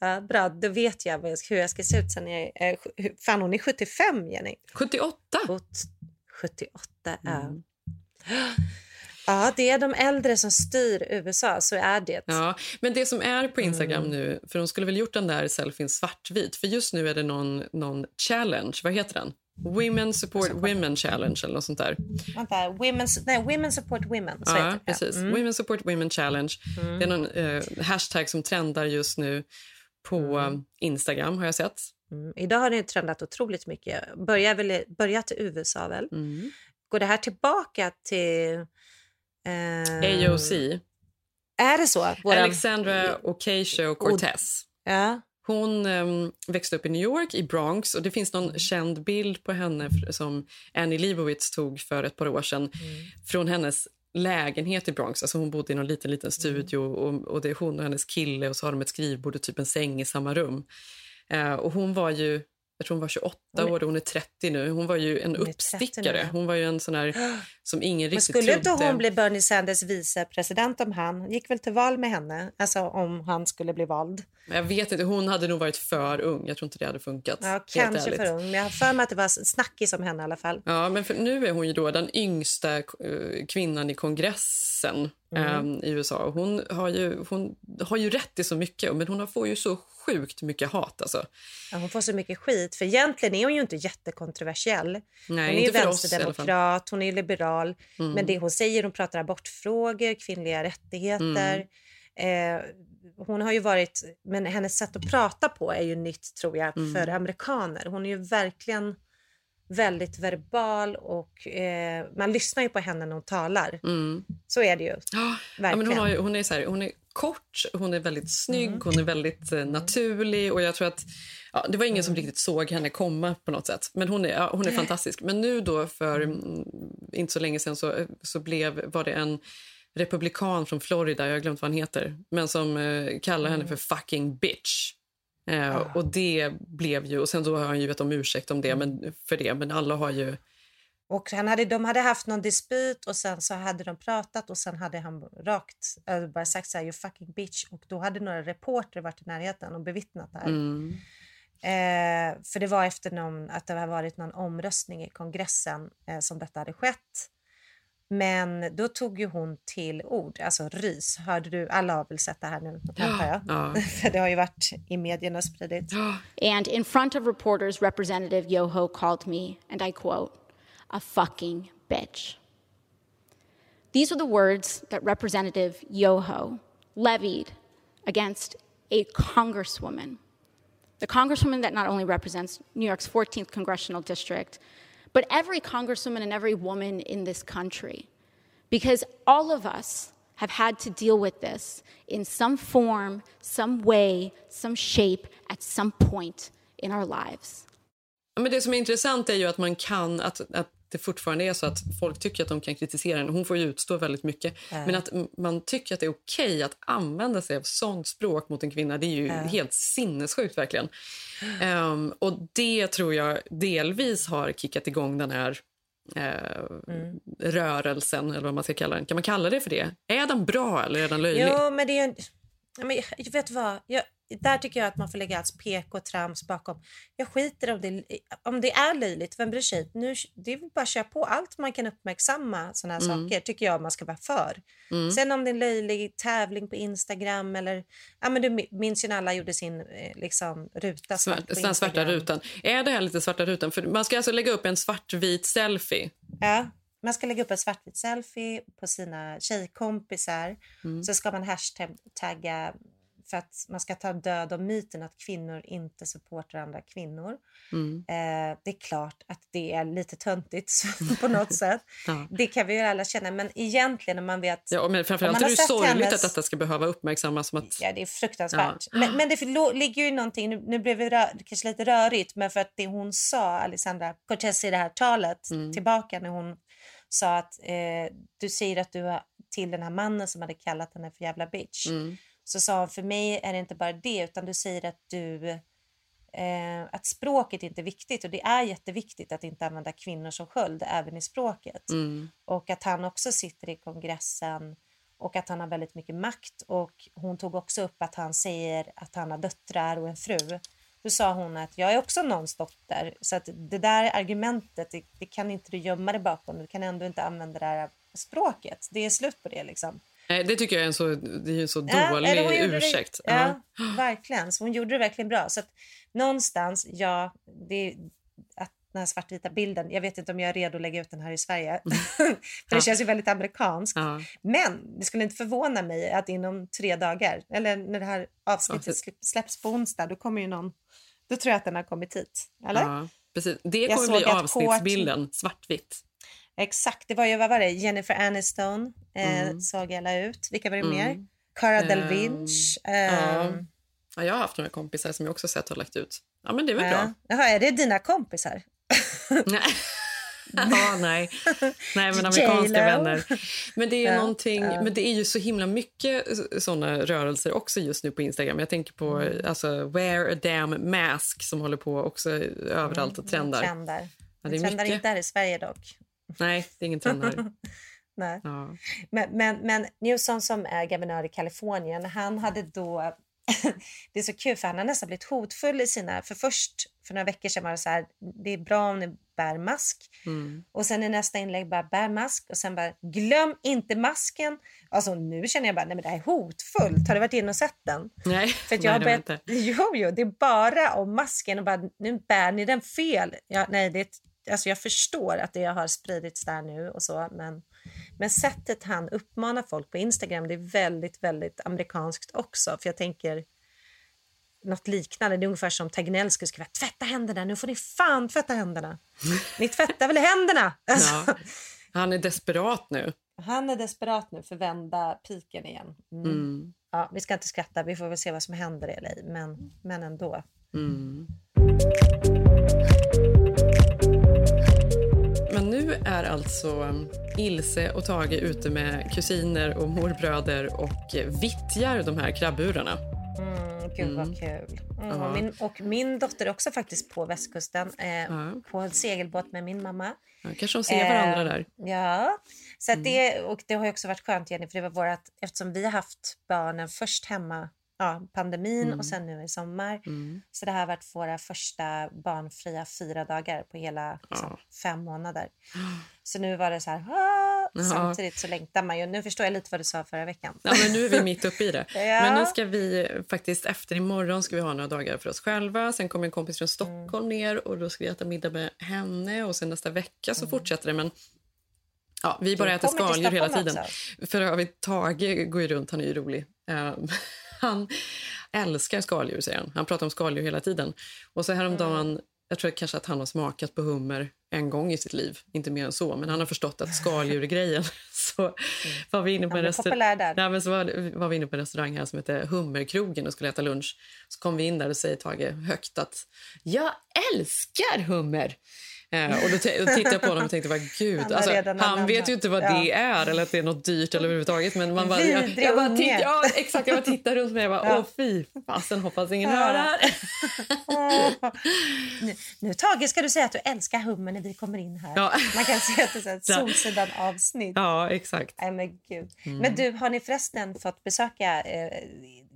Ja, bra, då vet jag hur jag ska se ut sen jag är... Fan, hon är 75, Jenny.
78?
78, ja.
Mm.
Ja, det är de äldre som styr USA, så är det.
Ja, men det som är på Instagram
Mm.
nu, för de skulle väl gjort den där selfien svartvit, för just nu är det någon, någon challenge, vad heter den? Women support women challenge eller något sånt där.
Vänta, women, nej, women support women. Så
Ja, precis.
Mm.
Women support women challenge.
Mm.
Det är någon eh, hashtag som trendar just nu på eh, Instagram har jag sett.
Mm. Idag har det trendat otroligt mycket. Börjar väl, börjat i USA väl?
Mm.
Går det här tillbaka till... Eh,
AOC.
Är det så? Våra-
Alexandra Ocasio-Cortez.
Ja.
Hon ehm, växte upp i New York, i Bronx. och Det finns någon känd bild på henne som Annie Leibovitz tog för ett par år sedan från hennes lägenhet i Bronx. Alltså hon bodde i någon liten, liten studio och, och det är hon och hennes kille och så har de ett skrivbord och typ en säng i samma rum. Eh, och hon var ju, jag tror hon var 28
Hon
år hon är 30 nu. Hon var ju en
Hon är 30 nu,
uppstickare. Hon var ju en sån här <gasps> som ingen
Men
riktigt
skulle inte hon bli Bernie Sanders vicepresident om han gick väl till val med henne? Alltså om han skulle bli vald.
Jag vet inte, hon hade nog varit för ung. Jag tror inte det hade funkat.
Ja, kanske
ärligt.
för ung. Men jag har för mig att det var snackis om henne i alla fall.
Ja, men för nu är hon ju då den yngsta eh, kvinnan i kongressen
Mm.
eh, i USA. Hon har, ju, hon har ju rätt i så mycket, men hon får ju så sjukt mycket hat. Alltså.
Ja, hon får så mycket skit. För egentligen är hon ju inte jättekontroversiell.
Nej,
hon är ju
för oss
vänsterdemokrat, hon är liberal.
Mm.
Men det hon säger, hon pratar abortfrågor, kvinnliga rättigheter.
Mm.
Eh, hon har ju varit, men hennes sätt att prata på är ju nytt tror jag
Mm.
för amerikaner. Hon är ju verkligen väldigt verbal och eh, man lyssnar ju på henne när hon talar.
Mm.
Så är det ju.
Ja,
Verkligen.
men hon, har hon, är så här, hon är kort, hon är väldigt snygg,
Mm.
hon är väldigt eh, naturlig. Och jag tror att ja, Det var ingen som riktigt såg henne komma på något sätt. Men hon är, ja, hon är fantastisk. Men nu då för mm, inte så länge sedan så, så blev, var det en republikan från Florida, jag har glömt vad han heter, men som eh, kallar henne för fucking bitch. Eh, Och det blev ju, och sen då har han ju bett om ursäkt om det, men, för det, men alla har ju...
Och han hade, de hade haft någon dispyt och sen så hade de pratat och sen hade han rakt äh, bara sagt så här, you fucking bitch. Och då hade några reporter varit i närheten och bevittnat det här.
Mm.
Eh, för det var efter någon, att det hade varit någon omröstning i kongressen eh, som detta hade skett. Men då tog ju hon till ord, alltså rys. Hörde du? Alla har väl sett det här nu, antar jag.
Ja. <laughs>
För det har ju varit i medierna spridit.
And in front of reporters, Representative Yoho called me, and I quote, a fucking bitch. These are the words that Representative Yoho levied against a congresswoman. The congresswoman that not only represents New York's 14th congressional district, but every congresswoman and every woman in this country. Because all of us have had to deal with this in some form, some way, some shape, at some point in our lives.
Men det som är intressant är ju att man kan, att, att det fortfarande är så att folk tycker att de kan kritisera henne. Hon får ju utstå väldigt mycket.
Ja.
Men att man tycker att det är okej att använda sig av sånt språk mot en kvinna, det är ju
Ja.
helt sinnessjukt verkligen. Ehm, och det tror jag delvis har kickat igång den här eh, rörelsen, eller vad man ska kalla den. Kan man kalla det för det? Är den bra eller är den löjlig?
Jo, men det är... Men, jag vet vad? Jag, där tycker jag att man får lägga allt PK och trams bakom. Jag skiter om det, om det är löjligt. Vem bryr sig? Nu, det är väl bara att köra på. Allt man kan uppmärksamma såna här
Mm.
saker tycker jag man ska vara för.
Mm.
Sen om det är en löjlig tävling på Instagram eller... Ja, men du minns ju när alla gjorde sin eh, liksom, ruta svart på
den svarta rutan. Är det här lite svarta rutan? För man ska alltså lägga upp en svartvit selfie.
Ja, man ska lägga upp en svartvit selfie på sina tjejkompisar.
Mm.
Så ska man hashtagga för att man ska ta död om myten att kvinnor inte supportar andra kvinnor.
Mm.
Eh, det är klart att det är lite töntigt <laughs> på något sätt.
Ja.
Det kan vi ju alla känna. Men egentligen om man vet...
Ja, men framförallt
man
är det sorgligt
hennes-
att detta ska behöva uppmärksammas. Som att...
Ja, det är fruktansvärt.
Ja.
Men, men det ligger ju någonting, nu, nu blev det rö- kanske lite rörigt, men för att det hon sa, Alessandra Cortez i det här talet
Mm.
tillbaka när hon sa att eh, du säger att du har till den här mannen som hade kallat henne för jävla bitch.
Mm.
Så sa hon, för mig är det inte bara det, utan du säger att du eh, att språket inte är viktigt och det är jätteviktigt att inte använda kvinnor som sköld även i språket.
Mm.
Och att han också sitter i kongressen och att han har väldigt mycket makt. Och hon tog också upp att han säger att han har döttrar och en fru. Då sa hon att jag är också någons dotter. Så att det där argumentet, det, det kan inte du gömma dig bakom. Du kan ändå inte använda det här språket. Det är slut på det liksom.
Nej, Det tycker jag är en så, det är en så
Ja,
dålig
hon gjorde det-
ursäkt.
Ja, verkligen. Så hon gjorde det verkligen bra. Så att någonstans, ja, det, att den här svartvita bilden, jag vet inte om jag är redo att lägga ut den här i Sverige. <laughs> För det känns ju väldigt amerikanskt.
Ja.
Men det skulle inte förvåna mig att inom tre dagar, eller när det här avsnittet
Avsnitt.
släpp- släpps på onsdag, då kommer ju någon, då tror jag att den har kommit hit. Eller?
Ja, precis. Det kommer bli avsnittsbilden, svartvitt.
Exakt, det var ju, vad var det, Jennifer Aniston eh,
Mm.
såg jag la ut. Vilka var det
Mm.
mer? Cara
Ehm,
Delvinch.
Ja.
ehm,
Ja, jag har haft några kompisar som jag också sett har lagt ut. Ja, men det är väl
Ja.
bra.
Jaha, är det dina kompisar? <laughs>
Nej. ja, nej. nej, men <laughs> amerikanska vänner. Men det är ju
Ja, ja.
men det är ju så himla mycket såna rörelser också just nu på Instagram. Jag tänker på
Mm.
alltså, wear a damn mask som håller på också överallt och trendar.
Trendar.
Ja,
Ja,
det är
trendar
mycket.
inte här i Sverige dock.
Nej, det är ingen här. <laughs>
Nej.
Ja.
Men, men, men Newsom som är guvernör i Kalifornien, han hade då... <laughs> det är så kul för han har nästan blivit hotfull i sina... För först, för några veckor sedan var det så här, det är bra om ni bär mask.
Mm.
Och sen i nästa inlägg bara bär mask och sen bara glöm inte masken. Alltså nu känner jag bara, nej men det här är hotfullt. Har du varit inne och sett den?
Nej,
För
nej,
jag
var
börjat,
inte. <laughs>
jo, jo, det är bara om masken och bara, nu bär ni den fel. Ja, nej, det är, ett- alltså jag förstår att det har spridits där nu och så, men, men sättet han uppmanar folk på Instagram, det är väldigt, väldigt amerikanskt också. För jag tänker något liknande, det är ungefär som Tegnell skulle skriva tvätta händerna, nu får ni fan tvätta händerna. <laughs> Ni tvättar väl händerna? Alltså,
Ja. Han är desperat nu.
Han är desperat nu för att vända piken igen. Mm.
Mm.
Ja, vi ska inte skratta, vi får väl se vad som händer i LA, men, men ändå.
Mm. Är alltså um, Ilse och Tage ute med kusiner och morbröder och eh, vittjar de här krabburarna.
Mm, gud vad
Mm.
kul. Mm, och, min, och min dotter är också faktiskt på västkusten eh, på en segelbåt med min mamma.
Ja, kanske de ser varandra
Eh,
där.
Ja, så
Mm.
det, och det har också varit skönt Jenny, för det var vårat, eftersom vi har haft barnen först hemma, ja, pandemin
Mm.
och sen nu i sommar.
Mm.
Så det här har varit våra första barnfria fyra dagar på hela liksom, fem månader. <gasps> Så nu var det så här, "Ah!"
Ja.
samtidigt så längtar man ju. Nu förstår jag lite vad du sa förra veckan.
Ja, men nu är vi mitt uppe i det. <laughs>
Ja.
Men nu ska vi faktiskt efter imorgon ska vi ha några dagar för oss själva. Sen kommer en kompis från Stockholm ner och då ska vi äta middag med henne och sen nästa vecka så fortsätter det. Men ja, vi bara äter skaldjur hela tiden.
också.
För övrigt, Tage går ju runt, han är ju rolig. <laughs> Han älskar skaldjur, säger han. Han pratar om skaldjur hela tiden. Och så häromdagen, jag tror kanske att han har smakat på hummer en gång i sitt liv, inte mer än så, men han har förstått att skaldjur är grejen. <laughs> Så var vi inne på en restaurang. Nej, men så var, var vi inne på en restaurang här som heter Hummerkrogen och skulle äta lunch. Så kom vi in där och säger Tage högt att jag älskar hummer. Eh, och då och tittade jag på honom och tänkte, vad gud,
Han
alltså, han vet ju inte vad
Ja.
det är eller att det är något dyrt eller överhuvudtaget. Men man bara, jag, jag bara titt, ja, exakt, jag bara tittar runt mig och bara,
Ja.
åh fy fasen, hoppas ingen hör det här. <laughs>
nu, nu Tage ska du säga att du älskar hummer när vi kommer in här.
Ja.
Man kan se att det är ett. Solsidan-avsnitt.
Ja, exakt.
Nej, men, gud.
Mm.
men du, har ni förresten fått besöka eh,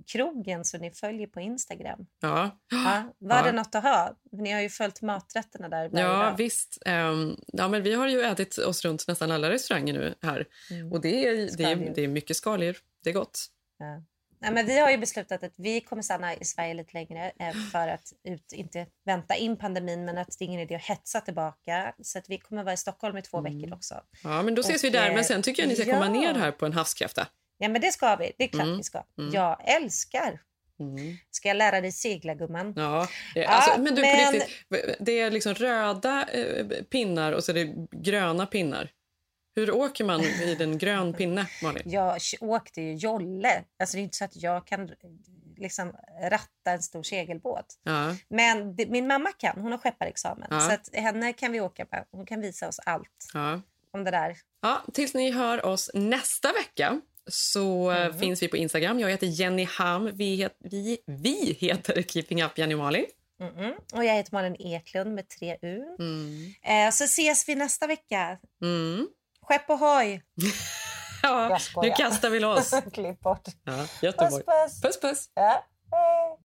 krogen så ni följer på Instagram?
Ja.
Ja, <gasps> var
Ja.
det något att ha? Ni har ju följt maträtterna där
Ja,
dag.
visst. Ehm, ja, men vi har ju ätit oss runt nästan alla restauranger nu här.
Mm.
Och det är, det, är, det är mycket skaldjur. Det är gott.
Ja. Nej, men vi har ju beslutat att vi kommer stanna i Sverige lite längre eh, för att ut, inte vänta in pandemin men att det är ingen idé att hetsa tillbaka. Så att vi kommer vara i Stockholm i två
Mm.
veckor också.
Ja, men då ses
Och,
vi där.
eh,
Men sen tycker jag ni ska komma
ja.
ner här på en havskräfta.
Ja men det ska vi, det är klart
Mm.
vi ska.
Mm.
Jag älskar. Ska jag lära dig segla gumman?
Ja, det,
Ja,
alltså, men du,
men-
riktigt, det är liksom röda eh, pinnar och så är det gröna pinnar. Hur åker man vid <laughs> en grön pinne, Malin?
Jag åkte ju jolle. Alltså det är inte så att jag kan eh, liksom ratta en stor segelbåt.
Ja.
Men det, min mamma kan, hon har skepparexamen.
Ja.
Så att henne kan vi åka med. Hon kan visa oss allt
Ja.
om det där.
Ja, tills ni hör oss nästa vecka så eh, finns vi på Instagram. Jag heter Jenny Ham. Vi, het, vi, vi heter Keeping Up Jenny Malin.
Mm-mm. Och jag heter Malin Eklund med tre U.
Mm.
Eh, så ses vi nästa vecka.
Mm.
Skepp ohoj! <laughs>
Ja, nu kastar vi loss. <laughs>
Klipp bort.
Ja.
Puss, puss.
puss. puss.
Ja.